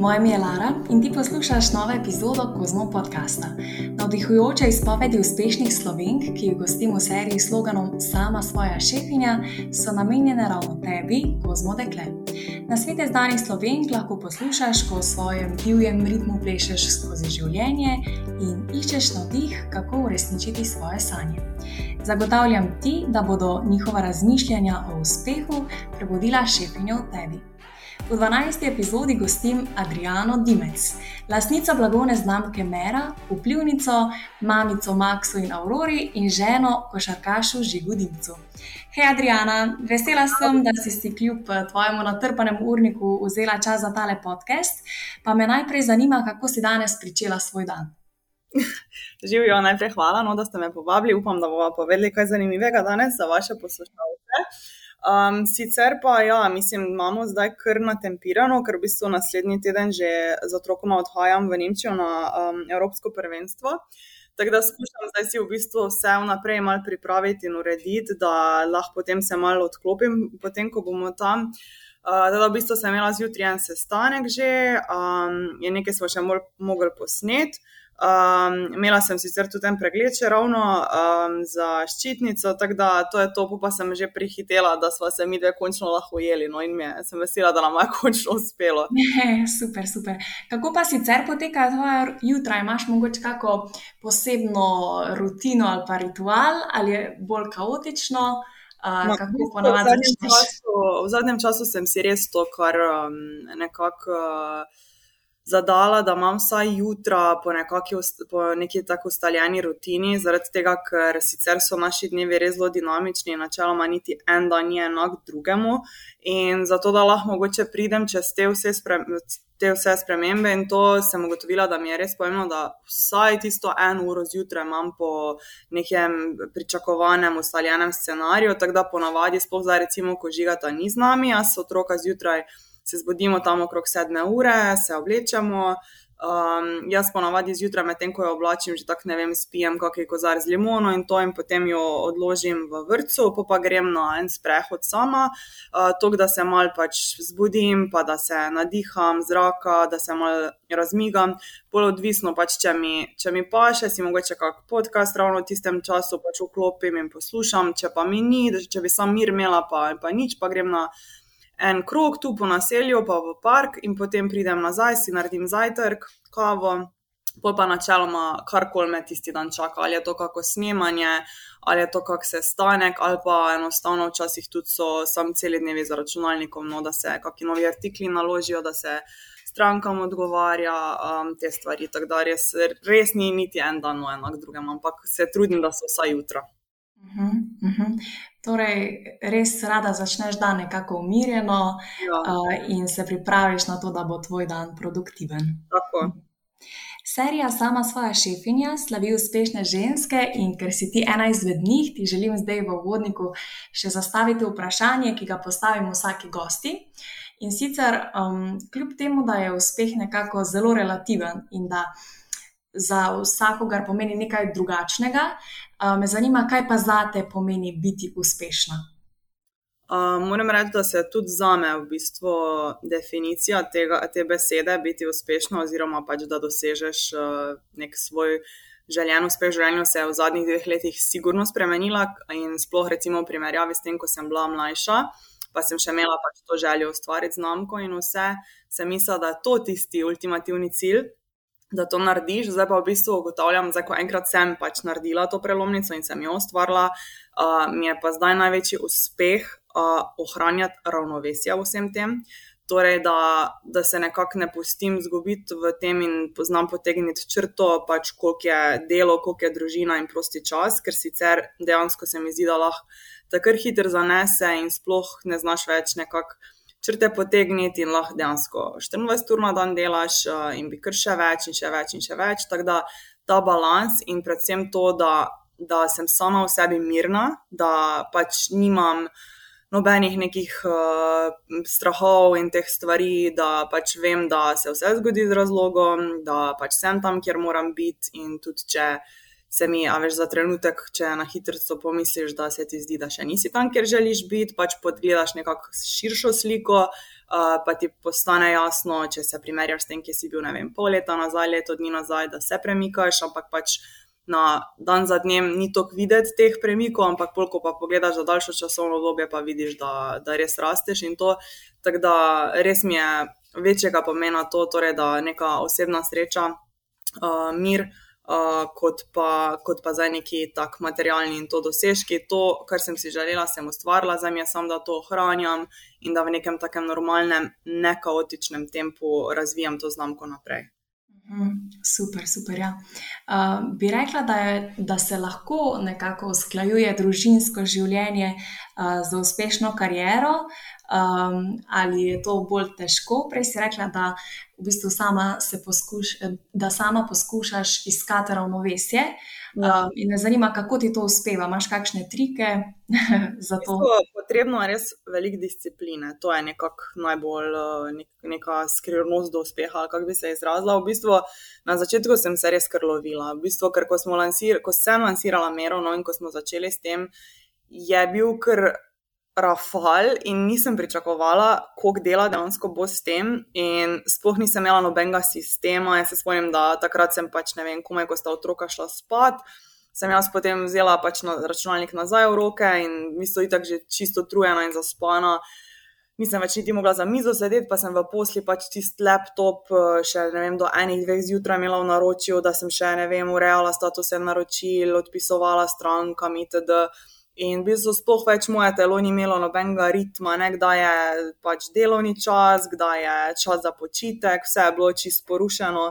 Moje ime je Lara in ti poslušaš novo epizodo Kozmo podcasta. Navdihujoče izpovedi uspešnih slovenk, ki jih gostim v seriji s sloganom Sama svoja šefinja, so namenjene ravno tebi, Kozmo dekle. Na svete znanih slovenk lahko poslušaš, ko v svojem divjem ritmu plešeš skozi življenje in iščeš navdih, kako uresničiti svoje sanje. Zagotavljam ti, da bodo njihova razmišljanja o uspehu prebudila šefinjo v tebi. V 12. epizodi gostim Adriano Dimec, lastnico blagovne znamke Mera, vplivnico, mamico Maxu in Aurori in ženo košarkašu Žigu Dimcu. Hej, Adriana, vesela sem, da si si kljub tvojemu natrpanem urniku vzela čas za tale podcast. Pa me najprej zanima, kako si danes pričela svoj dan. Živijo, najprej hvala, no, da ste me povabili. Upam, da bomo povedali kaj zanimivega danes za vaše poslušalce. Um, sicer pa, ja, mislim, imamo zdaj kar natempirano, ker v bistvu naslednji teden že z otrokoma odhajam v Nemčijo na um, Evropsko prvenstvo. Tako da skušam zdaj si v bistvu vse vnaprej malo pripraviti in urediti, da lahko potem se malo odklopim, potem ko bomo tam. Uh, da, v bistvu sem imela zjutraj en sestanek že, um, je nekaj smo še mogli posneti. Um, imela sem sicer tudi en pregled, če ravno um, za ščitnico, tako da to je to, pa sem že prihitela, da smo se mi dve končno lahko ujeli. No, in je, sem vesela, da nam je končno uspelo. super, super. Kako pa sicer poteka tvoje jutra? Imaš mogoče kako posebno rutino ali pa ritual, ali je bolj kaotično? Uh, no, v, zadnjem času, v zadnjem času sem si res to, kar um, nekako. Uh, zadala, da imam vsaj jutra po, nekaki, po neki tako ustaljeni rutini, zaradi tega, ker sicer so naši dnevi res zelo dinamični in načeloma niti en dan ni enak drugemu. In zato, da lahko mogoče pridem čez te vse, spre, te vse spremembe, in to sem ugotovila, da mi je res pomembno, da vsaj tisto eno uro zjutraj imam po nekem pričakovanem, ustaljenem scenariju. Tako da ponavadi, sploh zdaj, recimo, ko žigata ni z nami, jaz otroka zjutraj se zbudimo tam okrog sedme ure, se oblečemo. Um, jaz ponavadi zjutraj, medtem ko jo oblačim, že tako ne vem, spijem kakšen kozar z limono in to, in potem jo odložim v vrtu, pa, pa grem na en sprehod sama, uh, to, da se mal pač zbudim, pa da se nadiham zraka, da se mal razmigam. Bolj odvisno pač, če mi, če mi paše, si mogoče kak podcast ravno v tistem času pač vklopim in poslušam, če pa mi ni, če bi sam mir imela, pa, pa nič, pa grem na en krog tu po naselju, pa v park, in potem pridem nazaj, si naredim zajtrk, kavo, pa pa načeloma karkoli me tisti dan čaka, ali je to kako snemanje, ali je to kak sestanek, ali pa enostavno včasih tudi so sam cel dnevi za računalnikom, no, da se kakšni novi artikli naložijo, da se. Strankam odgovarja um, te stvari, tako da res, res ni niti en dan, no enak drugem, ampak se trudim, da so vsaj jutra. Uh -huh, uh -huh. Torej, res rada začneš dan nekako umirjeno ja. uh, in se pripraviš na to, da bo tvoj dan produktiven. Tako. Serija Sama svoja šefinja slavi uspešne ženske in ker si ti ena izmed njih, ti želim zdaj v uvodniku še zastaviti vprašanje, ki ga postavim vsaki gosti. In sicer, um, kljub temu, da je uspeh nekako zelo relativen in da za vsakogar pomeni nekaj drugačnega, me zanima, kaj pa za te pomeni biti uspešna. Uh, moram reči, da se tudi za me v bistvu definicija tega, te besede biti uspešna, oziroma pač, da dosežeš uh, nek svoj željen uspeh v življenju, se je v zadnjih dveh letih sigurno spremenila. In sploh recimo v primerjavi s tem, ko sem bila mlajša, pa sem še imela pač to željo ustvariti znamko in vse, sem mislila, da je to tisti ultimativni cilj da to narediš. Zdaj pa v bistvu ugotavljam, da ko enkrat sem pač naredila to prelomnico in sem jo ustvarila, uh, mi je pa zdaj največji uspeh uh, ohranjati ravnovesje v vsem tem. Torej, da, da se nekako ne pustim zgubiti v tem in poznam potegniti črto, pač koliko je delo, koliko je družina in prosti čas, ker sicer dejansko se mi zdi, da lahko tako hitro zanese in sploh ne znaš več nekako črte potegniti in lahko dejansko 24 ur na dan delaš uh, in bi kar še več in še več in še več. Tako da ta balans in predvsem to, da, da sem sama v sebi mirna, da pač nimam. Nobenih nekih uh, strahov in teh stvari, da pač vem, da se vse zgodi z razlogom, da pač sem tam, kjer moram biti, in tudi če, se mi, a veš, za trenutek, če na hitro pomisliš, da se ti zdi, da še nisi tam, kjer želiš biti, pač podgledaš nekako širšo sliko, uh, pa ti postane jasno, če se primerjaš s tem, ki si bil, ne vem, pol leta nazaj, leto dni nazaj, da se premikaš, ampak pač. Na dan za dnem ni toliko videti teh premikov, ampak polk pa pogledaš za daljšo časovno obdobje, pa vidiš, da, da res rasteš. Tako da res mi je večjega pomena to, torej, da neka osebna sreča, uh, mir, uh, kot, pa, kot pa za neki tak materialni in to dosežki. To, kar sem si želela, sem ustvarila, zdaj mi je samo, da to ohranjam in da v nekem takem normalnem, nekaotičnem tempu razvijam to znamko naprej. Mhm, super, super. Ja. Uh, bi rekla, da, je, da se lahko nekako usklajuje družinsko življenje uh, z uspešno kariero, um, ali je to bolj težko. Prej si rekla, da v bistvu sama, poskuš, da sama poskušaš iskati ravnovesje. Ja. Um, in me zanima, kako ti to uspeva. Imáš kakšne trike za to? Potrebno je res veliko discipline. To je nekako najbolj nek, neka skrivnost do uspeha, kako bi se izrazila. V bistvu, na začetku sem se res krlovila. V bistvu, ker ko, lansir, ko sem lansirala Mero no, in ko smo začeli s tem, je bil kar rafal in nisem pričakovala, koliko dela dejansko bo s tem. Sploh nisem imela nobenega sistema. Jaz se spomnim, da takrat sem pač ne vem, komaj, ko sta otroka šla spat. Sem jaz potem vzela pač na računalnik nazaj v roke in mislim, da je tako že čisto trujena in zaspana. Nisem več niti mogla za mizo sedeti, pa sem v posli pač tisti laptop, eh, še ne vem, do enih, dveh zjutraj imela v naročju, da sem še ne vem, urejala statuse naročil, odpisovala strankam itd. In v bistvu sploh več moje telo ni imelo nobenega ritma, ne kdaj je pač delovni čas, kdaj je čas za počitek, vse je bilo čisto porušeno.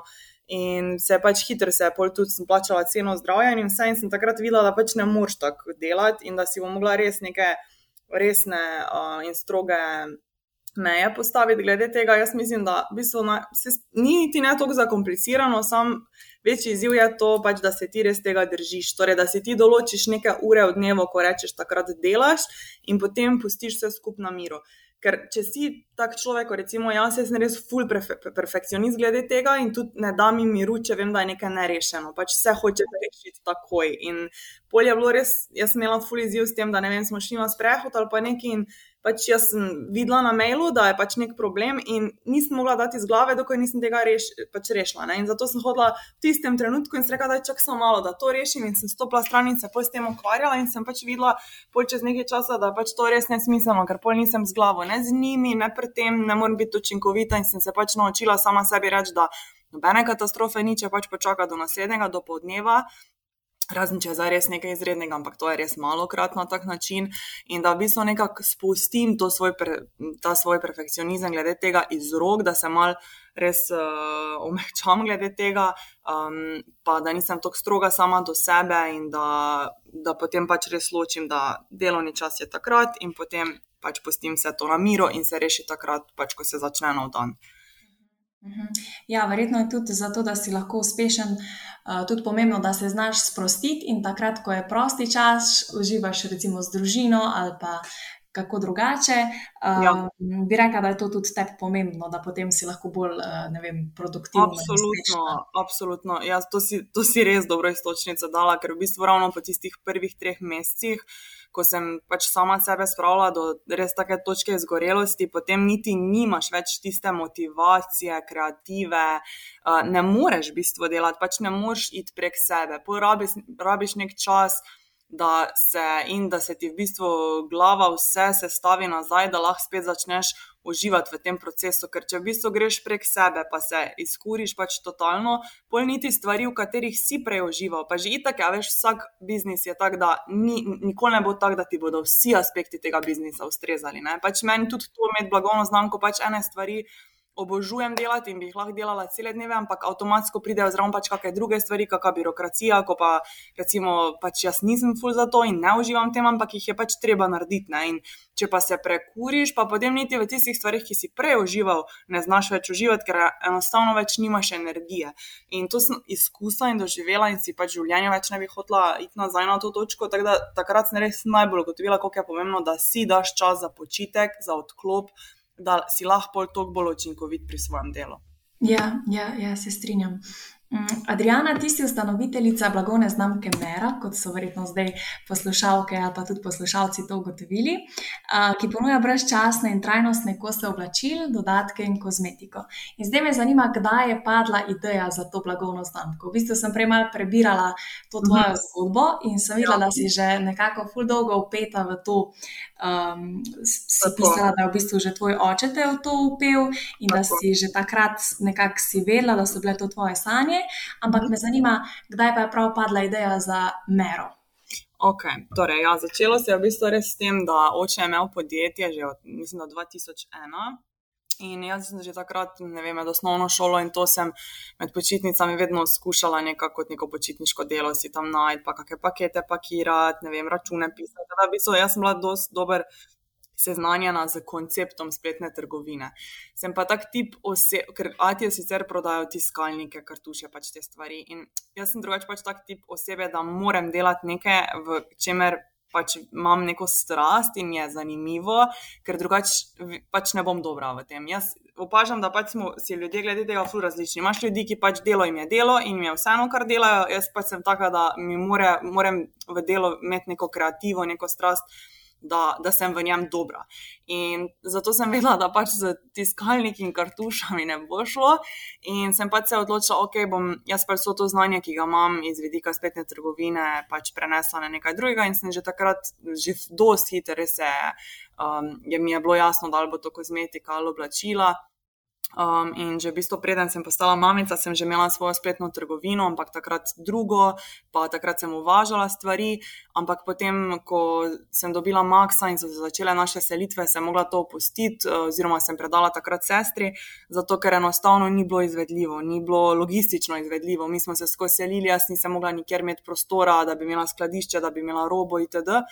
In se je pač hitro, se je pol tudi sem plačala ceno zdravja in vse. In sem takrat videla, da pač ne moreš tako delati in da si bom mogla res neke resne uh, in stroge meje postaviti glede tega. Jaz mislim, da v bistvu na, se, ni niti ne toliko zakomplicirano, samo večji izziv je to, pač, da se ti res tega držiš. Torej, da si ti določiš nekaj ure v dnevu, ko rečeš, takrat delaš in potem pustiš vse skupaj na miru. Ker če si tak človek, recimo jaz, sem res full prefe perfekcionist glede tega in tudi ne da mi miru, če vem, da je nekaj nerešeno. Pač vse hoče rešiti takoj. In polje je bilo res, jaz sem imela full izziv s tem, da ne vem, smo šli na sprehod ali pa nekaj in pač jaz sem videla na mailu, da je pač nek problem in nisem mogla dati iz glave, dokaj nisem tega reš, pač rešila. Ne? In zato sem hodila v tistem trenutku in se rekla, da je čak samo malo, da to rešim in sem stopila stran in se pol s tem ukvarjala in sem pač videla pol čez nekaj časa, da pač to res ne smiselno, ker pol nisem z glavo, ne z njimi, ne pred tem, ne morem biti učinkovita in sem se pač naučila sama sebi reči, da nobene katastrofe ni, če pač počaka do naslednjega, do povdneva, Razen če je zdaj res nekaj izrednega, ampak to je res malo krat na tak način. In da v bistvu nekako spustim svoj pre, ta svoj perfekcionizem glede tega iz rok, da se mal res uh, omehčam glede tega, um, pa da nisem tako stroga sama do sebe in da, da potem pač res ločim, da delovni čas je takrat in potem pač pustim vse to na miro in se reši takrat, pač, ko se začne nov dan. Mhm. Ja, verjetno je tudi zato, da si lahko uspešen, tudi pomembno, da se znaš sprostiti in takrat, ko je prosti čas, uživaš recimo z družino ali pa kako drugače. Ja. Bi rekla, da je to tudi tebi pomembno, da potem si lahko bolj vem, produktiven. Absolutno, absolutno. Ja, to, si, to si res dobro istočnica dala, ker v bistvu ravno po tistih prvih treh mesecih ko sem pač sama sebe spravila do res take točke izgorelosti, potem niti nimaš več tiste motivacije, kreative, uh, ne moreš v bistvu delati, pač ne moreš iti prek sebe, porabiš rabiš nek čas da se in da se ti v bistvu glava vse sestavi nazaj, da lahko spet začneš uživati v tem procesu. Ker če v bistvu greš prek sebe, pa se izkuriš pač totalno, pol niti stvari, v katerih si prej užival. Pa že itak, ja, veš, vsak biznis je tak, da ni, nikoli ne bo tak, da ti bodo vsi aspekti tega biznisa ustrezali. Ne? Pač meni tudi to imeti blagovno znamko, pač ene stvari obožujem delati in bi jih lahko delala cele dneve, ampak avtomatsko pridejo zraven pač kakšne druge stvari, kakšna birokracija, ko pa recimo pač jaz nisem full za to in ne uživam tem, ampak jih je pač treba narediti. Ne? In če pa se prekuriš, pa potem niti v tistih stvarih, ki si prej užival, ne znaš več uživati, ker enostavno več nimaš energije. In to sem izkusila in doživela in si pač življenje več ne bi hotla iti nazaj na to točko. Tak da, takrat sem res najbolj ugotovila, koliko je pomembno, da si daš čas za počitek, za odklop da si lahko toliko bolj učinkovit pri svojem delu. Ja, ja, ja se strinjam. Mm, Adriana, ti si ustanoviteljica blagovne znamke Mera, kot so verjetno zdaj poslušalke ali pa tudi poslušalci to ugotovili, ki ponuja brezčasne in trajnostne kose oblačil, dodatke in kozmetiko. In zdaj me zanima, kdaj je padla ideja za to blagovno znamko. V bistvu sem prej malo prebirala to tvojo mhm. -huh. zgodbo in sem videla, ja. da si že nekako ful dolgo upeta v to. Um, si pisala, da je v bistvu že tvoj oče te v to upel in Tako. da si že takrat nekako si vedela, da so bile to tvoje sanje ampak me zanima, kdaj pa je prav padla ideja za mero. Ok, torej, ja, začelo se je v bistvu res s tem, da oče je imel podjetje že od mislim, 2001. In jaz sem že takrat, ne vem, med osnovno šolo in to sem med počitnicami vedno skušala nekako neko počitniško delo si tam najti, pa kakšne pakete pakirati, ne vem, račune pisati. Da, v bistvu, jaz sem bila dosti dober seznanjena z konceptom spletne trgovine. Sem pa tak tip oseb, ker Atijo sicer prodajo tiskalnike, kartuše, pač te stvari. In jaz sem drugač pač tak tip osebe, da moram delati nekaj, v čemer pač imam neko strast in je zanimivo, ker drugače pač ne bom dobra v tem. Jaz opažam, da pač smo si ljudje glede tega ful različni. Imáš ljudi, ki pač delo jim je delo in jim je vseeno, kar delajo, jaz pač sem taka, da mi more, moram v delo imeti neko kreativo, neko strast da, da sem v njem dobra. In zato sem vedela, da pač z tiskalniki in kartušami ne bo šlo. In sem pač se odločila, da okay, bom jaz pač vso to znanje, ki ga imam iz vidika spletne trgovine, pač prenesla na nekaj drugega. In sem že takrat, že dosti hitro, je, um, je mi je bilo jasno, da bo to kozmetika ali oblačila. Um, in že v bistvu, preden sem postala mamica, sem že imela svojo spletno trgovino, ampak takrat drugo, pa takrat sem uvažala stvari. Ampak potem, ko sem dobila Maxa in so se začele naše selitve, sem mogla to opustiti, oziroma sem predala takrat sestri, zato ker enostavno ni bilo izvedljivo, ni bilo logistično izvedljivo. Mi smo se skozi selili, jaz nisem mogla nikjer imeti prostora, da bi imela skladišče, da bi imela robo itd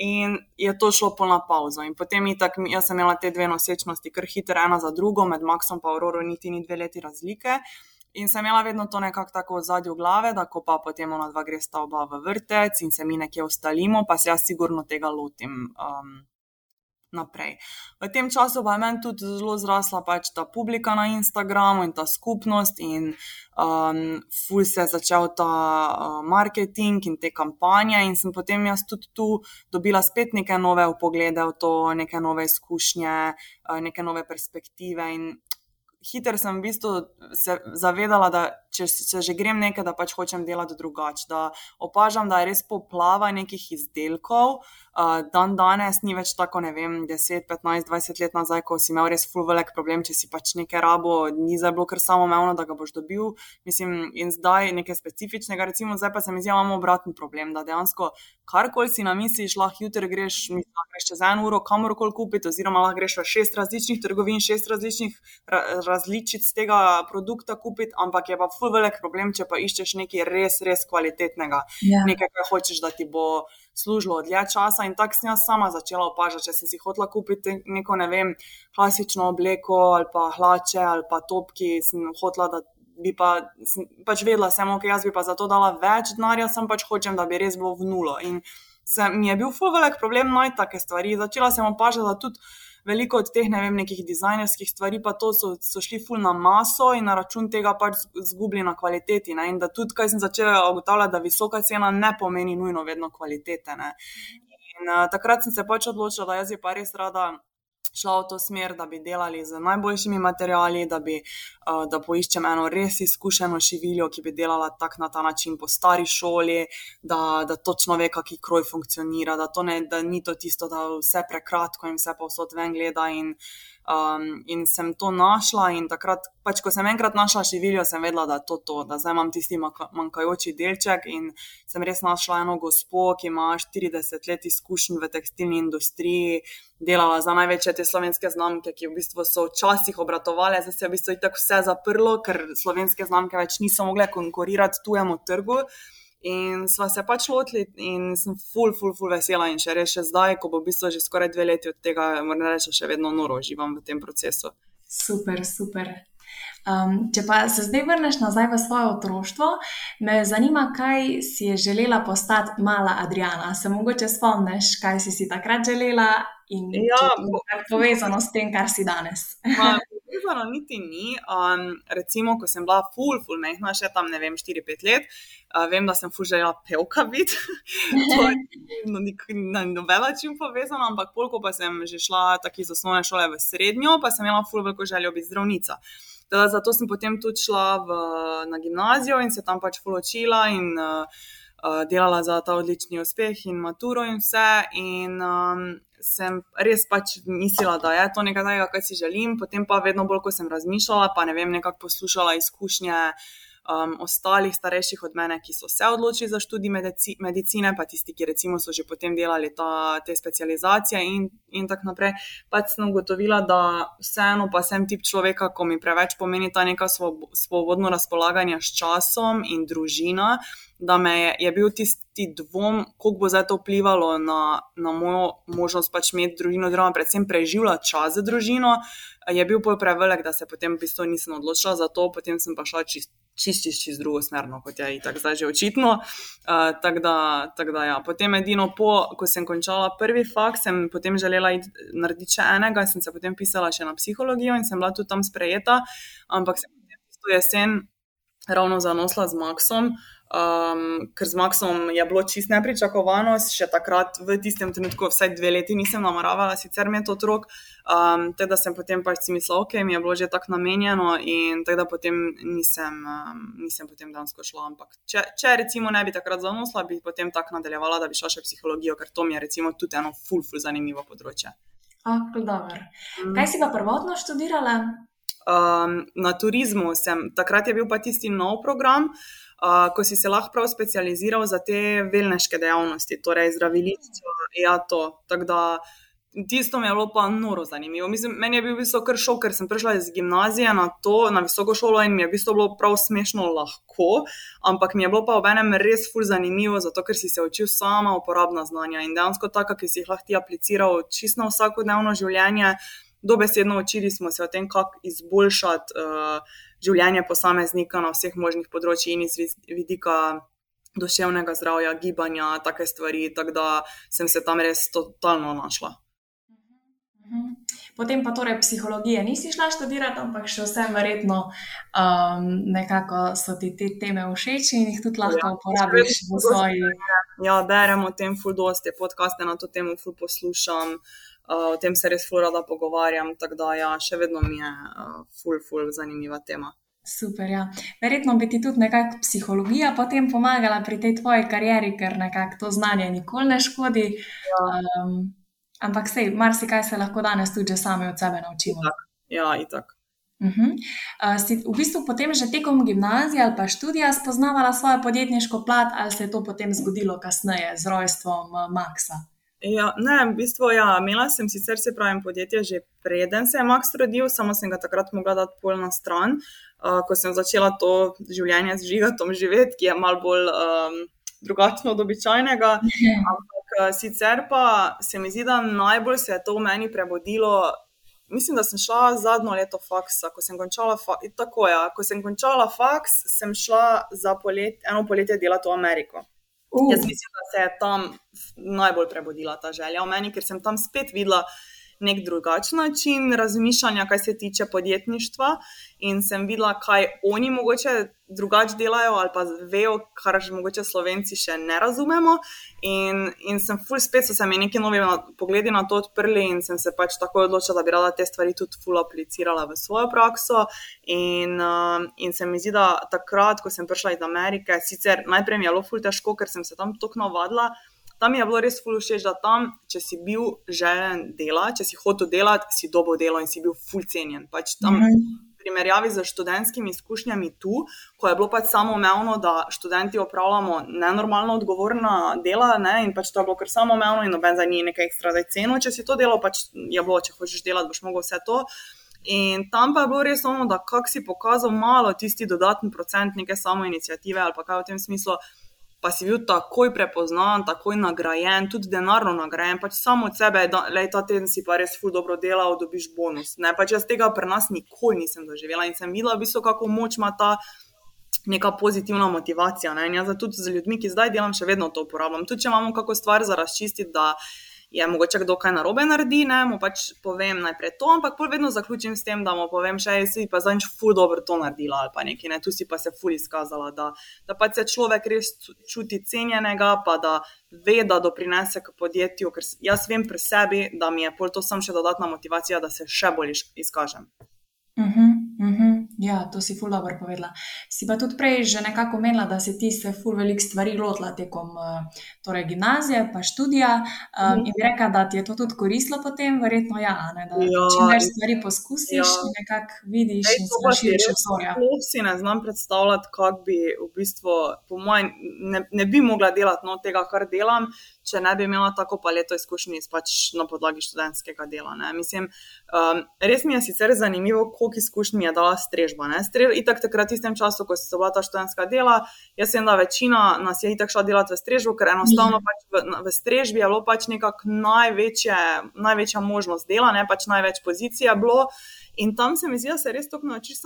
in je to šlo polna pauza. In potem je tako, jaz sem imela te dve nosečnosti, kar hitro, ena za drugo, med Maxom in Auroro, niti ni dve leti razlike. In sem imela vedno to nekako tako v zadju glave, da ko pa potem ona dva gre sta oba v vrtec in se mi nekje ostalimo, pa se jaz sigurno tega lotim. Um, naprej. V tem času pa je meni tudi zelo zrasla pač ta publika na Instagramu in ta skupnost, in um, ful se je začel ta uh, marketing in te kampanje, in sem potem jaz tudi tu dobila spet neke nove poglede v to, neke nove izkušnje, uh, neke nove perspektive. In hitro sem v bistvu se zavedala, da če se že grem nekaj, da pač hočem delati drugače. Da opažam, da je res poplava nekih izdelkov. Uh, dan danes ni več tako, ne vem, 10, 15, 20 let nazaj, ko si imel res full velik problem, če si pač nekaj rabo, ni zdaj bilo kar samo umevno, da ga boš dobil. Mislim, in zdaj nekaj specifičnega, recimo zdaj pa se mi zdi, da imamo obratni problem, da dejansko karkoli si na misliš, lahko jutri greš, mislim, greš čez eno uro kamorkoli kupiti, oziroma lahko greš v šest različnih trgovin, šest različnih ra različic tega produkta kupiti, ampak je pa ful velik problem, če pa iščeš nekaj res, res kvalitetnega. Ja. nekaj, kar hočeš, da ti bo služilo dlje časa. In tako sem jaz sama začela opažati, če sem si hotela kupiti neko, ne vem, klasično obleko ali pa hlače ali pa topki, sem hotela, da. Bi pa, pač vedela sem, ok, jaz bi pa za to dala več denarja, sem pač hočem, da bi res bilo v nulo. In se, mi je bil full velik problem najti take stvari. Začela sem opažati, da tudi veliko od teh, ne vem, nekih dizajnerskih stvari, pa to so, so šli ful na maso in na račun tega pač zgubili na kvaliteti. Ne? In da tudi, kaj sem začela ugotavljati, da visoka cena ne pomeni nujno vedno kvalitete. Ne? In uh, takrat sem se pač odločila, da jaz je pa res rada šla v to smer, da bi delali z najboljšimi materiali, da, bi, uh, da poiščem eno res izkušeno šiviljo, ki bi delala tak na ta način po stari šoli, da, da točno ve, kaki kroj funkcionira, da, ne, da ni to tisto, da vse prekratko in vse povsod ven gleda. In, uh, Um, in sem to našla, in takrat, pač, ko sem enkrat našla šiviljo, sem vedela, da je to to, da zdaj imam tisti manjkajoči delček. In sem res našla eno gospo, ki ima 40 let izkušenj v tekstilni industriji, delala za največje te slovenske znamke, ki v bistvu so včasih obratovale, zdaj se je v bistvu tako vse zaprlo, ker slovenske znamke več niso mogle konkurirati tujemu trgu. In sva se pač lotili, in sem full, full, full vesela. In še reče zdaj, ko bo v bistvu že skoraj dve leti od tega, moram reči, še vedno noro uživam v tem procesu. Super, super. Um, če pa se zdaj vrneš nazaj v svoje otroštvo, me zanima, kaj si je želela postati mala Adriana. Se mogoče spomniš, kaj si si takrat želela in ja, kako je povezano s tem, kar si danes. Ma, povezano niti ni. Um, recimo, ko sem bila full, full mehna, še tam ne vem, 4-5 let, uh, vem, da sem fužila pevka biti. to je no, na noben način povezano, ampak polko pa sem že šla tako iz osnovne šole v srednjo, pa sem imela full veliko željo biti zdravnica. Teda, zato sem potem tudi šla v, na gimnazijo in se tam pač poločila in uh, uh, delala za ta odlični uspeh in maturo in vse. In, um, sem res pač mislila, da je to nekaj takega, kar si želim. Potem pa vedno bolj, ko sem razmišljala, pa ne vem, nekako poslušala izkušnje um, ostalih starejših od mene, ki so se odločili za študij medici, medicine, pa tisti, ki recimo so že potem delali ta, te specializacije in, in tako naprej. Pač sem ugotovila, da vseeno pa sem tip človeka, ko mi preveč pomeni ta neka svobodno razpolaganje s časom in družina da me je, je bil tisti dvom, kako bo zdaj to vplivalo na, na mojo možnost pač imeti družino, oziroma predvsem preživljati čas za družino, je bil bolj prevelik, da se potem v bistvu nisem odločila za to, potem sem pa šla čist. Čist, čist, čist drugo smer, no, kot je tako zdaj že očitno. Uh, tako da, tak da ja. Potem, edino po, ko sem končala prvi fakt, sem potem želela narediti še enega, sem se potem pisala še na psihologijo in sem bila tudi tam sprejeta, ampak sem potem to jesen ravno zanosla z Maxom, Um, ker z Maxom je bilo čist nepričakovano, še takrat v tistem trenutku, vsaj dve leti, nisem nameravala sicer imeti otrok. Um, teda sem potem pač si mislila, ok, mi je bilo že tako namenjeno in teda potem nisem, um, nisem potem dansko šla. Ampak če, če recimo ne bi takrat zanosla, bi potem tako nadaljevala, da bi šla še psihologijo, ker to mi je recimo tudi eno ful, ful zanimivo področje. Ah, mm. Kaj si pa prvotno študirala? Um, na turizmu sem, takrat je bil pa tisti nov program uh, ko si se lahko prav specializiral za te velneške dejavnosti, torej zdravilišče. Ja, to. Tako da tisto mi je bilo pa noro zanimivo. Mislim, meni je bil v bistvu kar šok, ker sem prišla iz gimnazije na to, na visoko šolo in mi je v bistvu bilo prav smešno lahko, ampak mi je bilo pa ob enem res ful zanimivo, zato ker si se učil sama uporabna znanja in dejansko taka, ki si jih lahko ti apliciral čisto na vsakodnevno življenje. Dobesedno učili smo se o tem, kako izboljšati uh, življenje posameznika na vseh možnih področjih in iz vidika duševnega zdravja, gibanja, take stvari. Tako da sem se tam res totalno našla. Mhm. Potem pa torej psihologije nisi šla študirati, ampak še vse verjetno um, nekako so ti te teme všeč in jih tudi lahko ja, uporabiš v svoji. Ja, beremo o tem, ful dosti podcaste na to temo, ful poslušam. Uh, o tem se res furada pogovarjam, tako da ja, še vedno mi je uh, ful, ful, zanimiva tema. Super, ja. Verjetno bi ti tudi nekako psihologija potem pomagala pri tej tvoji karieri, ker nekako to znanje nikoli ne škodi. Ja. Um, ampak sej, marsikaj se lahko danes tudi sami od sebe naučimo. Itak. Ja, itak. Uh -huh. uh, si v bistvu potem že tekom gimnazije ali pa študija spoznavala svojo podjetniško plat, ali se je to potem zgodilo kasneje z rojstvom uh, Maxa? Ja, ne, v bistvu, ja, imela sem sicer se pravim podjetje že preden se je Max rodil, samo sem ga takrat mogla dati pol na stran, uh, ko sem začela to življenje z žigatom živeti, ki je mal bolj um, drugačno od običajnega. Ampak uh, sicer pa se mi zdi, da najbolj se je to v meni prebudilo. Mislim, da sem šla zadnjo leto faksa, ko sem končala, fa tako, ja, ko sem končala faks, sem šla za polet, eno poletje delati v Ameriko. Uh. Jaz mislim, da se je tam najbolj prebudila ta želja v meni, ker sem tam spet videla nek drugačen način razmišljanja, kaj se tiče podjetništva. In sem videla, kaj oni mogoče drugače delajo, ali pa vejo, kar že mogoče slovenci še ne razumemo. In, in sem ful spet, so se mi neki novi pogledi na to odprli in sem se pač tako odločila, da bi rada te stvari tudi ful aplicirala v svojo prakso. In, uh, in se mi zdi, da takrat, ko sem prišla iz Amerike, sicer najprej mi je bilo ful težko, ker sem se tam tako navadila tam je bilo res fulušeč, da tam, če si bil želen dela, če si hotel delati, si dobo delo in si bil ful cenjen. Pač tam, mm -hmm. v primerjavi z študentskimi izkušnjami tu, ko je bilo pač samo umevno, da študenti opravljamo nenormalno odgovorna dela ne? in pač to je bilo kar samo umevno in noben za njih nekaj ekstra za ceno, če si to delo, pač je bilo, če hočeš delati, boš mogel vse to. In tam pa je bilo res ono, da kak si pokazal malo tisti dodatni procent neke samo inicijative ali pa kaj v tem smislu pa si bil takoj prepoznan, takoj nagrajen, tudi denarno nagrajen, pač samo od sebe, da le ta teden si pa res ful dobro delal, dobiš bonus. Ne, pač jaz tega pri nas nikoli nisem doživela in sem videla, v bistvu, kako moč ima ta. Neka pozitivna motivacija. Ne? Jaz tudi z ljudmi, ki zdaj delam, še vedno to uporabljam. Tudi če imamo kakšno stvar za razčistiti, da je mogoče kdo kaj narobe naredi, ne, mu pač povem najprej to, ampak pol vedno zaključim s tem, da mu povem, še si pa zanj ful dobro to naredila ali pa nekaj, ne, tu si pa se ful izkazala, da, da pač se človek res čuti cenjenega, pa da ve, da doprinese k podjetju, ker jaz vem pri sebi, da mi je pol to sam še dodatna motivacija, da se še bolj izkažem. Uh -huh, uh -huh. Ja, to si ful dobro povedala. Si pa tudi prej že nekako menila, da si ti se ful velik stvari lotila tekom eh, torej gimnazije, pa študija. Um, in bi rekla, da ti je to tudi koristilo potem, verjetno ja, ne, da ja, čim več stvari poskusiš ja. in nekako vidiš in se raširiš obzorja. Sploh si ne znam predstavljati, kako bi v bistvu, po mojem, ne, ne bi mogla delati no, tega, kar delam, če ne bi imela tako paleto izkušnji pač na podlagi študentskega dela. Mislim, um, res mi je sicer zanimivo, koliko izkušnj mi je dala strežba. Strež, itak takrat, v tistem času, ko so bila ta študentska dela, jaz sem da večina nas je itak šla delati v strežbo, ker enostavno mm. pač v, v strežbi je bilo pač nekako največje, največja možnost dela, ne pač največ pozicija bilo. In tam se mi zdi, da se res tako naučiš.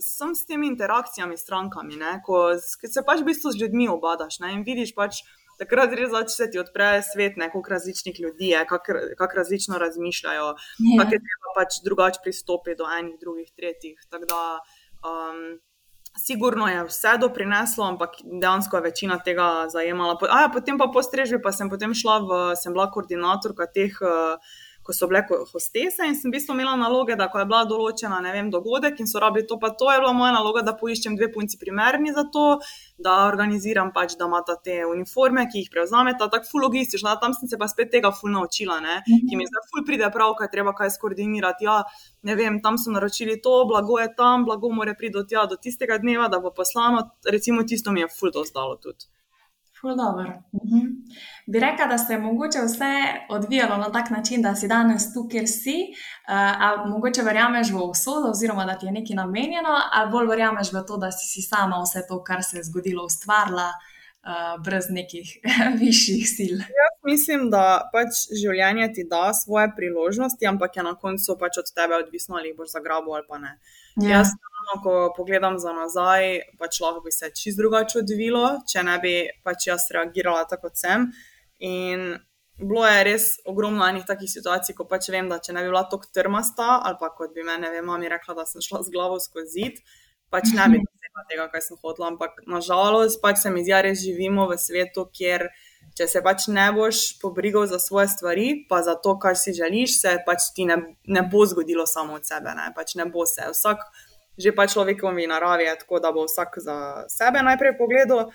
Sem s temi interakcijami, s strankami, ne, ko se pač v bistvu z ljudmi obadaš ne, in vidiš pač, takrat res začne se ti odpreti svet, kako različnih ljudi je, kako kak različno razmišljajo, ja. kako je treba pač drugače pristopiti do enih, drugih, tretjih. Da, um, sigurno je vse doprineslo, ampak dejansko je večina tega zajemala. A, ja, potem pa po strežbi, pa sem potem šla v, sem bila koordinatorka teh. Uh, ko so bile hostese in sem v bistvu imela naloge, da ko je bila določena, ne vem, dogodek in so rabili to, pa to je bila moja naloga, da poiščem dve punci primerni za to, da organiziram pač, da imata te uniforme, ki jih prevzameta, tako ful logistično, tam sem se pa spet tega ful naučila, ne, mhm. ki mi zdaj ful pride prav, kaj treba kaj skoordinirati. Ja, ne vem, tam so naročili to, blago je tam, blago more priti do tja, do tistega dneva, da bo poslano, recimo tisto mi je ful to zdalo tudi. Mhm. Bi rekla, da se je mogoče vse odvijalo na tak način, da si danes tu, kjer si, uh, ali mogoče verjameš v usodo, oziroma da ti je nekaj namenjeno, ali bolj verjameš v to, da si, si sama vse to, kar se je zgodilo, ustvarila. Uh, brez nekih višjih sil. Jaz mislim, da pač življenje ti da svoje priložnosti, ampak je na koncu pač od tebe odvisno, ali boš zagrabil ali pa ne. Ja. Jaz enostavno, ko pogledam za nazaj, pač lahko bi se čist drugače odvilo, če ne bi pač jaz reagirala tako kot sem. In bilo je res ogromno enih takih situacij, ko pač vem, da če ne bi bila tako trmasta, ali pa kot bi me, ne vem, mami rekla, da sem šla z glavo skozi zid, pač ne bi dosegla tega, kar sem hotela. Ampak nažalost, pač se mi zdi, da res živimo v svetu, kjer. Če se pač ne boš pobrigal za svoje stvari, pa za to, kar si želiš, se pač ti ne, ne bo zgodilo samo od sebe. Ne, pač ne bo se. Vsak, že pa človekovi naravi je tako, da bo vsak za sebe najprej pogledal.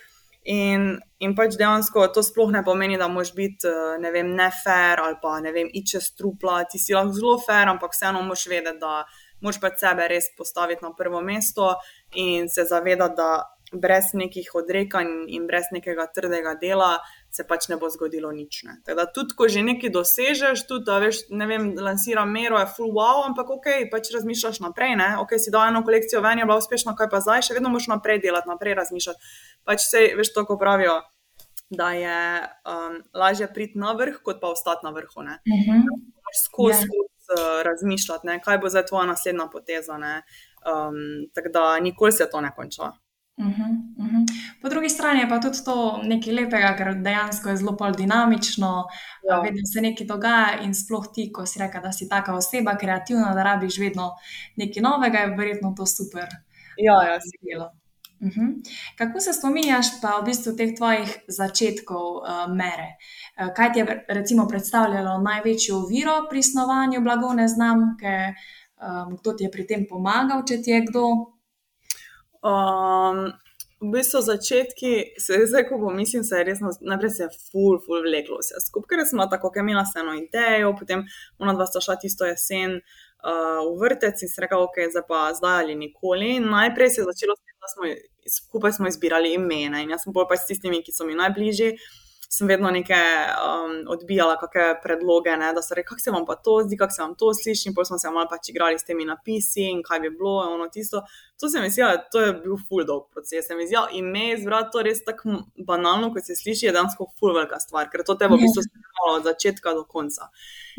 In, in pač dejansko to sploh ne pomeni, da moš biti eh, ne vem, nefer ali pa ne vem, iče strupla. Ti si lahko zelo fer, ampak vseeno moš vedeti, da moš pač sebe res postaviti na prvo mesto in se zavedati, da brez nekih odrekanj in brez nekega trdega dela se pač ne bo zgodilo nič. Teda, tudi, ko že nekaj dosežeš, tudi, da veš, ne vem, lansira mero, je full wow, ampak ok, pač razmišljaš naprej. Ne? Ok, si dal eno kolekcijo ven, je bila uspešna, kaj pa zdaj, še vedno moš naprej delati, naprej razmišljati. Pač se, veš, to, ko pravijo. Da je um, lažje priti na vrh, kot pa ostati na vrhu. Uh -huh. Skozi yeah. uh, razmišljati, ne? kaj bo zdaj tvoja naslednja poteza. Um, tako da nikoli se to ne konča. Uh -huh, uh -huh. Po drugi strani je pa tudi to nekaj lepega, ker dejansko je zelo dinamično, ja. vedno se nekaj dogaja in sploh ti, ko si reka, da si taka oseba, kreativna, da rabiš vedno nekaj novega, je verjetno to super. Ja, ja, si delo. Uh -huh. Kako se spominjaš pa v bistvu teh tvojih začetkov uh, mere? Uh, kaj ti je recimo predstavljalo največjo oviro pri snovanju blagovne znamke? Um, kdo ti je pri tem pomagal, če ti je kdo? Um, v bistvu začetki, se zdaj, ko pomislim, se je res najprej se je full, full vleklo vse skupaj, ker smo tako, ker imela se eno idejo, potem ona dva sta šla tisto jesen uh, v vrtec in se rekla, ok, zdaj pa zdaj ali nikoli. Najprej se je začelo s tem, da smo skupaj smo izbirali imena in jaz sem bolj pa s tistimi, ki so mi najbližji sem vedno nekaj um, odbijala, kakšne predloge, ne, da so rekli, kako se vam pa to zdi, kako se vam to sliši. In potem smo se malo pač igrali s temi napisi in kaj bi bilo, ono tisto. To se mi zdi, da to je bil full dog proces. Se mi zdi, ime izbrati to res tako banalno, kot se sliši, je dejansko full velika stvar, ker to te bo v bistvu spremljalo od začetka do konca.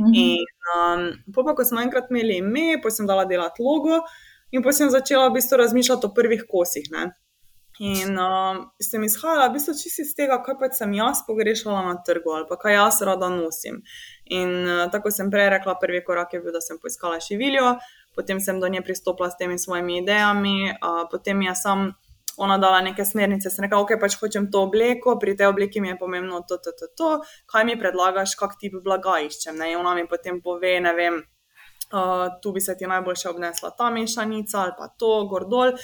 Mhm. In um, pa, ko smo enkrat imeli ime, potem sem dala delati logo in potem sem začela v bistvu razmišljati o prvih kosih. Ne. In uh, sem izhajala v bistvu čisto iz tega, kaj pa sem jaz pogrešala na trgu ali kaj jaz rada nosim. In uh, tako sem prej rekla, prvi korak je bil, da sem poiskala šiviljo, potem sem do nje pristopila s temi svojimi idejami, uh, potem je sam ona dala neke smernice, sem rekla, ok, pač hočem to obleko, pri tej obleki mi je pomembno to, to, to, to, kaj mi predlagaš, kak tip blaga iščem. Ne? Ona mi potem pove, ne vem. Uh, tu bi se ti najboljše obnesla ta mešanica ali pa to, gordol.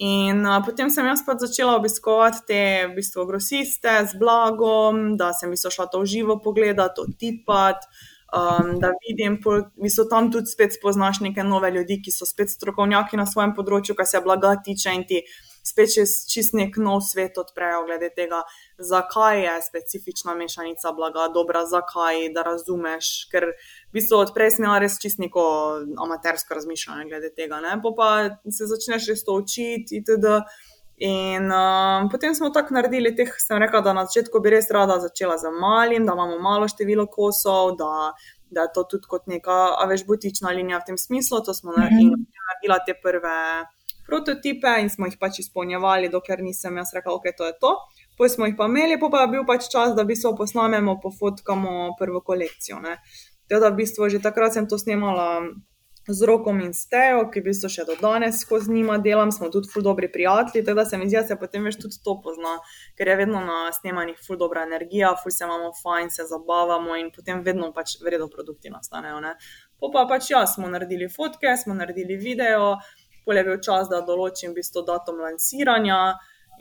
In uh, potem sem jaz pač začela obiskovati te v bistvu, grosiste z blagom, da sem bistvu šla to v živo pogledati, otipati, um, da vidim, da so tam tudi spet spoznaš neke nove ljudi, ki so spet strokovnjaki na svojem področju, kar se blaga tiče in ti spet čist nek nov svet odprejo glede tega, zakaj je specifična mešanica blaga dobra, zakaj da razumeš. Ker v bistvu odprej smela res čist neko amatersko razmišljanje glede tega. Ne? Pa, pa se začneš res to učiti itd. In um, potem smo tako naredili, teh sem rekla, da na začetku bi res rada začela z malim, da imamo malo število kosov, da, da je to tudi kot neka, a veš, butična linija v tem smislu. To smo mm -hmm. naredila te prve prototipe in smo jih pač izpolnjevali, dokler nisem jaz rekel, ok, to je to. Potem smo jih pa imeli, pa je bil pač čas, da bi se posnamemo, pofotkamo prvo kolekcijo. Teda v bistvu že takrat sem to snimala z rokom in stejo, ki v bistvu še do danes skozi njima delam, smo tudi ful dobri prijatelji, teda se mi zdi, da se potem več tudi to pozna, ker je vedno na snemanjih ful dobra energija, ful se imamo fajn, se zabavamo in potem vedno pač vredno produkti nastanejo. Po pa pač ja, smo naredili fotke, smo naredili video, pol je bil čas, da določim v bistvu datum lansiranja,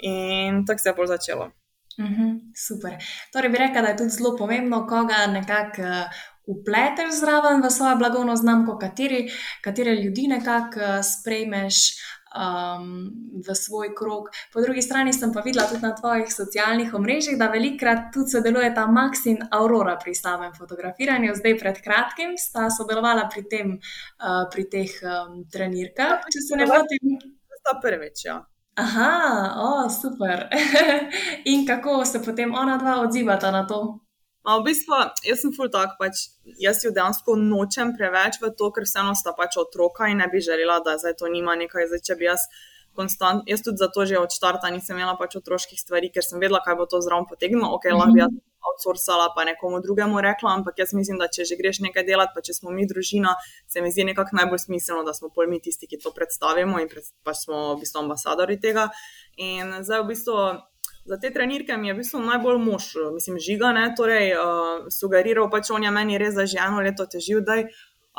in tako se je bolj začelo. Uhum, super. Torej, bi rekel, da je tudi zelo pomembno, koga nekako upleteš zraven v svojo blagovno znamko, kateri, katere ljudi nekako uh, sprejmeš um, v svoj krog. Po drugi strani sem pa videla tudi na tvojih socialnih omrežjih, da velikrat tudi sodelujeta Max in Aurora pri samem fotografiranju. Zdaj, pred kratkim, sta sodelovala pri, tem, uh, pri teh um, trenirkah, če se ne motim. Sta prvič, ja. Aha, oh, super. in kako se potem ona dva odzivata na to? A v bistvu, jaz sem full tak, pač jaz jo dejansko nočem preveč v to, ker vseeno sta pač otroka in ne bi želela, da zdaj to nima nekaj. Zdaj, če bi jaz konstant, jaz tudi zato že od štarta nisem imela pač otroških stvari, ker sem vedela, kaj bo to zraven potegnilo. Ok, lahko bi jaz outsourcala pa nekomu drugemu rekla, ampak jaz mislim, da če že greš nekaj delati, pa če smo mi družina, se mi zdi nekako najbolj smiselno, da smo pol mi tisti, ki to predstavimo in pred, pač smo v bistvu ambasadori tega. In zdaj v bistvu za te trenirke mi je v bistvu najbolj mož, mislim, žiga, ne, torej uh, sugeriral pač on je meni res za že eno leto težil, da je.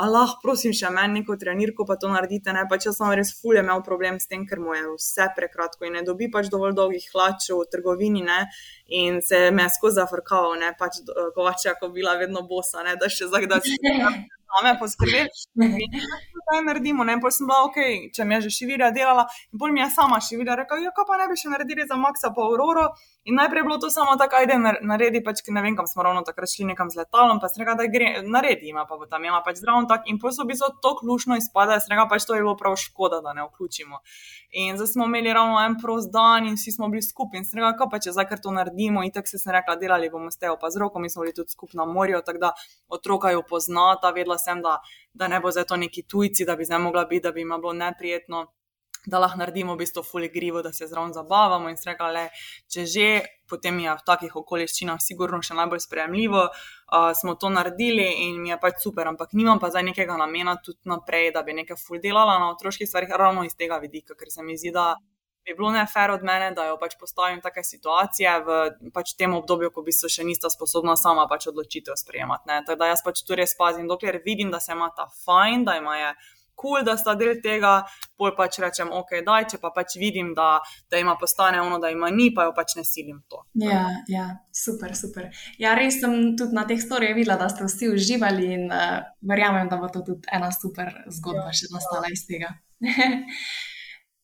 Allah, prosim, še meni neko trenirko, pa to naredite. Ne? Pač jaz sem res fulje imel problem s tem, ker mu je vse prekratko in ne dobi pač dovolj dolgih hlačev v trgovini ne? in se me je skozi zafrkaval, ne pač kovače, ako bila vedno bosa, ne? da še zakdaj se same poskrbeti. Kaj naredimo? Ne, pol sem bila ok, če mi je že šivirja delala, in bolj mi je sama šivirja rekla, ja, kaj pa ne bi še naredili za Maxa pa Aurora. In najprej je bilo to samo tako, ajde, naredi, pač, ne vem, kam smo ravno takrat šli nekam z letalom, pa sem rekla, da gre, naredi, ima pa bo tam imela pač zdravo tak. In pol so bili to klušno izpada, sem rekla, pač to je bilo prav škoda, da ne vključimo. In zdaj smo imeli ravno en prost dan in vsi smo bili skupaj. In sem rekla, kaj pa če zdaj kar to naredimo. In tako se sem rekla, delali bomo s tejo pa z roko, mi smo bili tudi skupaj na morju, tako da otroka jo poznata, vedela sem, da, da ne bo zdaj to neki tujci, da bi zdaj mogla biti, da bi jim bilo neprijetno da lahko naredimo v bistvu fuligrivo, da se zraven zabavamo in rekla, le, če že, potem je v takih okoliščinah sigurno še najbolj sprejemljivo, uh, smo to naredili in mi je pač super, ampak nimam pa zdaj nekega namena tudi naprej, da bi nekaj ful delala na otroških stvarih, ravno iz tega vidika, ker se mi zdi, da bi bilo nefer od mene, da jo pač postavim take situacije v pač tem obdobju, ko bi se še nista sposobna sama pač odločitev sprejemati. Tako da jaz pač tu res pazim, dokler vidim, da se ima ta fajn, da ima je cool, da sta del tega, pol pač rečem, ok, daj, če pa pač vidim, da, da ima postane ono, da ima ni, pa jo pač ne silim to. Ja, ja, super, super. Ja, res sem tudi na teh storijah videla, da ste vsi uživali in uh, verjamem, da bo to tudi ena super zgodba ja, še nastala iz tega.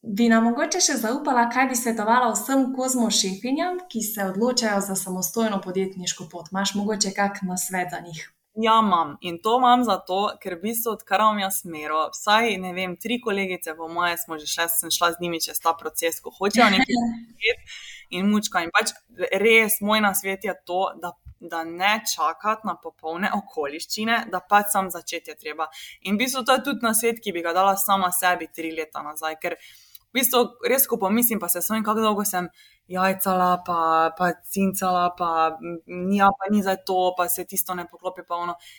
Bi nam mogoče še zaupala, kaj bi svetovala vsem kozmošefinjam, ki se odločajo za samostojno podjetniško pot? Máš mogoče kak na svet za njih? Ja, imam. In to imam zato, ker v bistvu odkar imam jaz smero, vsaj ne vem, tri kolegice, po moje, smo že šest, sem šla z njimi čez ta proces, ko hočejo nekaj narediti in mučka. In pač res moj nasvet je to, da, da ne čakati na popolne okoliščine, da pač sam začeti je treba. In v bistvu to je tudi nasvet, ki bi ga dala sama sebi tri leta nazaj. Ker bistvu res, ko pomislim, pa se svojim, kako dolgo sem jajcala, pa, pa cincala, pa nija, pa ni za to, pa se tisto ne poklopi.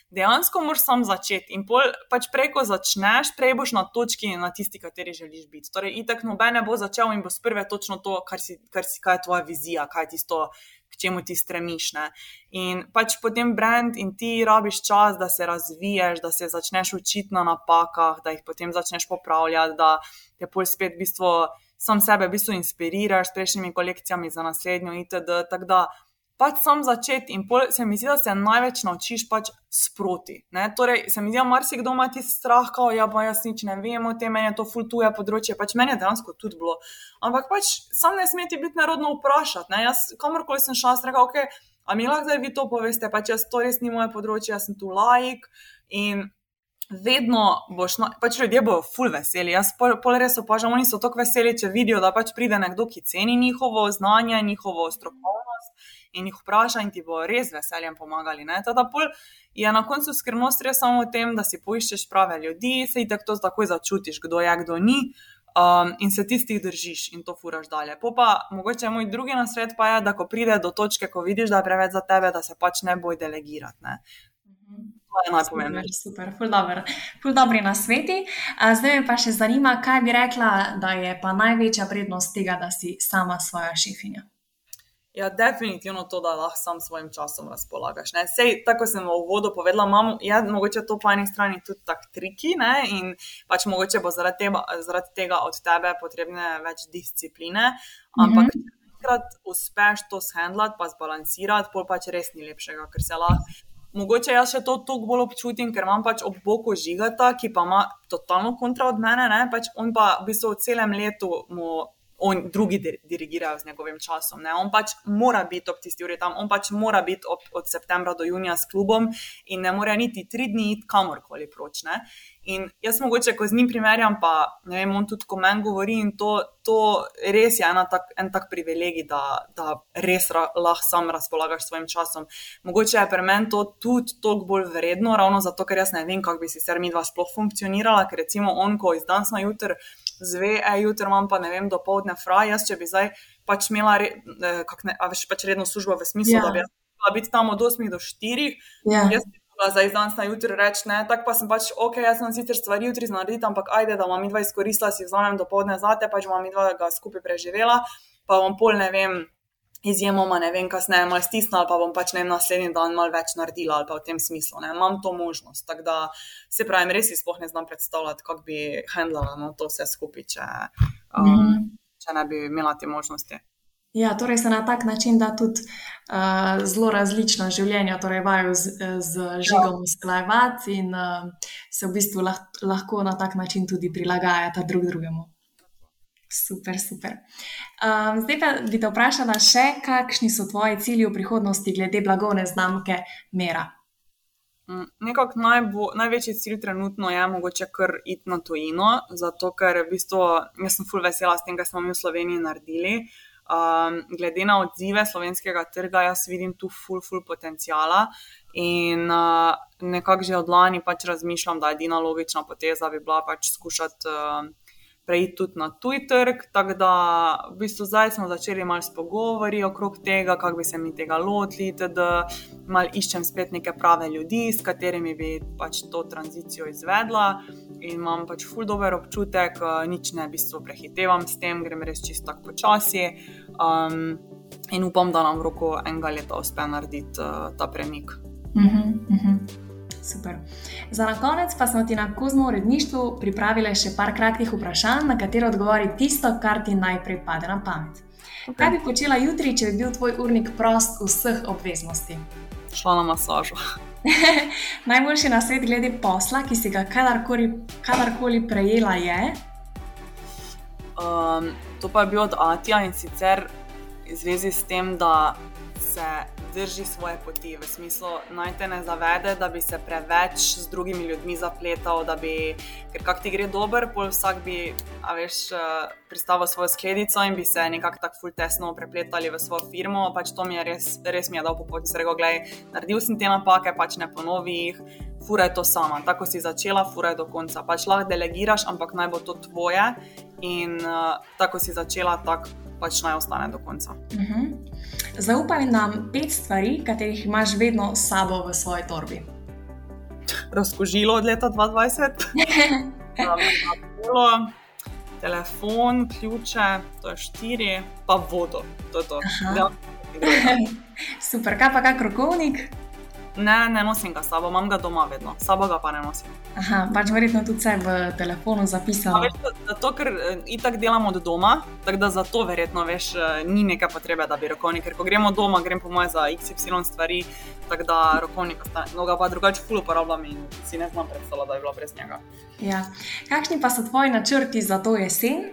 Dejansko moraš sam začeti. In pol, pač prej, ko začneš, prej boš na točki, na tisti, kateri želiš biti. Torej, itak noben ne bo začel in bo sprve točno to, kar si, kar si, kaj je tvoja vizija, kaj je tisto. K čemu ti stremiš. Ne? In pač potem brand in ti rabiš čas, da se razviješ, da se začneš učiti na napakah, da jih potem začneš popravljati, da te pol spet v bistvu sam sebe v bistvu inspiriraš s prejšnjimi kolekcijami za naslednjo itd. Tako da pač sam začeti in se mi zdi, da se največ naučiš pač sproti. Ne? Torej, se mi zdi, da marsikdo ima ti strah, kao, ja, pa jaz nič ne vem o tem, meni je to fultuje področje, pač meni je dejansko tudi bilo. Ampak pač sam ne smeti biti narodno vprašati. Ne? Jaz kamorkoli sem šel, rekel, ok. A mi lahko zdaj vi to poveste, pač jaz to res ni moje področje, jaz sem tu laik. In vedno boš, no, pač ljudje bodo full veseli. Jaz pol, pol res opažam, oni so tako veseli, če vidijo, da pač pride nekdo, ki ceni njihovo znanje, njihovo strokovnost in jih vpraša in ti bo res veseljem pomagali. Teda pol je na koncu skrivnost res samo v tem, da si poiščeš prave ljudi, se jih tako takoj začutiš, kdo je, kdo ni. Um, in se tistih držiš in to furaš dalje. Po pa, mogoče moj drugi nasvet pa je, da ko pride do točke, ko vidiš, da je preveč za tebe, da se pač ne boj delegirati. Ne. Mhm je najpomembnejše. Super, ful dobr. Ful dobri na sveti. Zdaj me pa še zanima, kaj bi rekla, da je pa največja prednost tega, da si sama svoja šefinja. Ja, definitivno to, da lahko sam svojim časom razpolagaš. Ne? Sej, tako sem v uvodu povedala, imamo, ja, mogoče to po eni strani tudi tako triki ne? in pač mogoče bo zaradi tega, zaradi tega od tebe potrebne več discipline, ampak mm -hmm. enkrat uspeš to shendlati, pa zbalansirati, pol pač res ni lepšega, ker se lahko mogoče jaz še to toliko bolj občutim, ker imam pač ob boku žigata, ki pa ima totalno kontra od mene, ne? pač on pa v bistvu v celem letu mu on, drugi dirigirajo z njegovim časom. Ne? On pač mora biti ob tisti uri tam, on pač mora biti ob, od septembra do junija s klubom in ne more niti tri dni iti kamorkoli proč. Ne? In jaz mogoče, ko z njim primerjam, pa ne vem, on tudi ko meni govori in to, to res je tak, en tak privilegij, da, da res ra, lahko sam razpolagaš s svojim časom. Mogoče je pri meni to tudi toliko bolj vredno, ravno zato, ker jaz ne vem, kako bi si ser mi dva sploh funkcionirala, ker recimo on, ko iz danes na jutr zve, e, jutri imam pa ne vem, do povdne fraj, jaz če bi zdaj pač imela, re, eh, ne, a veš pač redno službo v smislu, ja. da bi bila biti tam od 8 do 4. Ja. Jaz bi bila zdaj danes na jutri reči, ne, tako pa sem pač, ok, jaz sem sicer stvari jutri narediti, ampak ajde, da vam dva izkoristila, si vzamem do povdne zate, pač vam dva ga skupaj preživela, pa vam pol ne vem izjemoma, ne vem, kasneje malo stisnila, pa bom pač ne vem, naslednji dan malo več naredila ali pa v tem smislu. Ne. Imam to možnost. Tako da se pravi, res si sploh ne znam predstavljati, kako bi handlala no, to vse skupaj, če, um, mm. če ne bi imela te možnosti. Ja, torej se na tak način da tudi uh, zelo različna življenja, torej vajo z, z žigom ja. usklajevati in uh, se v bistvu lahko, lahko na tak način tudi prilagajati drug drugemu. Super, super. Um, zdaj pa bi te vprašala še, kakšni so tvoji cilji v prihodnosti glede blagovne znamke Mera? Mm, nekako najbo, največji cilj trenutno je mogoče kar iti na tojino, zato ker v bistvu jaz sem full vesela s tem, kar smo mi v Sloveniji naredili. Um, glede na odzive slovenskega trga, jaz vidim tu full, full potencijala in uh, nekako že od lani pač razmišljam, da je edina logična poteza bi bila pač skušati. Uh, preiti tudi na tuj trg. Tako da v bistvu zdaj smo začeli malo s pogovori okrog tega, kako bi se mi tega lotili, da malo iščem spet neke prave ljudi, s katerimi bi pač to tranzicijo izvedla. In imam pač ful dober občutek, nič ne v bistvu prehitevam s tem, grem res čisto tako počasi. Um, in upam, da nam v roku enega leta uspe narediti uh, ta premik. Uh -huh, uh -huh. Super. Za na konec pa smo ti na Kozmo uredništvu pripravili še par kratkih vprašanj, na katero odgovori tisto, kar ti najprej pade na pamet. Okay. Kaj bi počela jutri, če bi bil tvoj urnik prost vseh obveznosti? Šla na masažo. Najboljši na svet glede posla, ki si ga kadarkoli, kadarkoli prejela, je? Um, to pa je bil od Atija in sicer v zvezi s tem, da se drži svoje poti, v smislu, naj te ne zavede, da bi se preveč z drugimi ljudmi zapletal, da bi, ker kak ti gre dober, pol vsak bi, a veš, eh, pristavil svojo skledico in bi se nekako tako ful tesno prepletali v svojo firmo. Pač to mi je res, res mi je dal po poti, rekel, gledaj, naredil sem te napake, pač ne ponovi jih. Furaj to sama, tako si začela, furaj do konca. Pač lahko delegiraš, ampak naj bo to tvoje. In uh, tako si začela, tako pač naj ostane do konca. Uh mhm. -huh. Zaupaj nam pet stvari, katerih imaš vedno s sabo v svoji torbi. Razkožilo od leta 2020, Pravilo, telefon, ključe, to je štiri, pa vodo. To to. Super, kaj pa kak rokovnik? Ne, ne nosim ga sabo, imam ga doma vedno, sabo ga pa ne nosim. Aha, pač verjetno tudi vse v telefonu zapisano. Veš, zato, ker eh, itak delam od doma, tako da zato verjetno veš, eh, ni neke potrebe, da bi rokovnik. Ker ko gremo doma, grem po moje za XY stvari, tako da rokovnik. No, ga pa drugače ful uporabljam in si ne znam predstavljati, da je bilo brez njega. Ja. Kakšni pa so tvoji načrti za to jesen?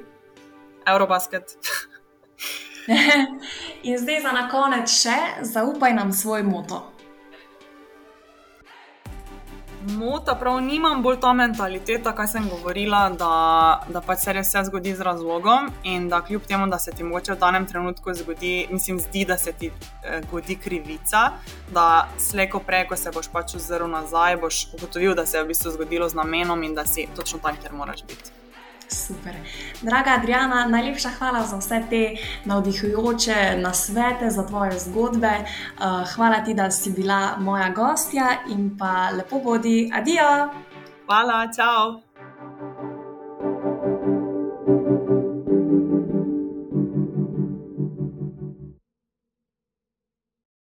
Eurobasket. in zdaj za na konec še, zaupaj nam svoj moto. Mota, prav nimam bolj ta mentaliteta, kaj sem govorila, da, da pač se res vse zgodi z razlogom in da kljub temu, da se ti mogoče v danem trenutku zgodi, mislim, zdi, da se ti eh, zgodi krivica, da slejko prej, ko se boš pač ozrl nazaj, boš ugotovil, da se je v bistvu zgodilo z namenom in da si točno tam, kjer moraš biti. Super. Draga Adriana, najlepša hvala za vse te navdihujoče nasvete, za tvoje zgodbe. Uh, hvala ti, da si bila moja gostja in pa lepo bodi. Adijo! Hvala, čau!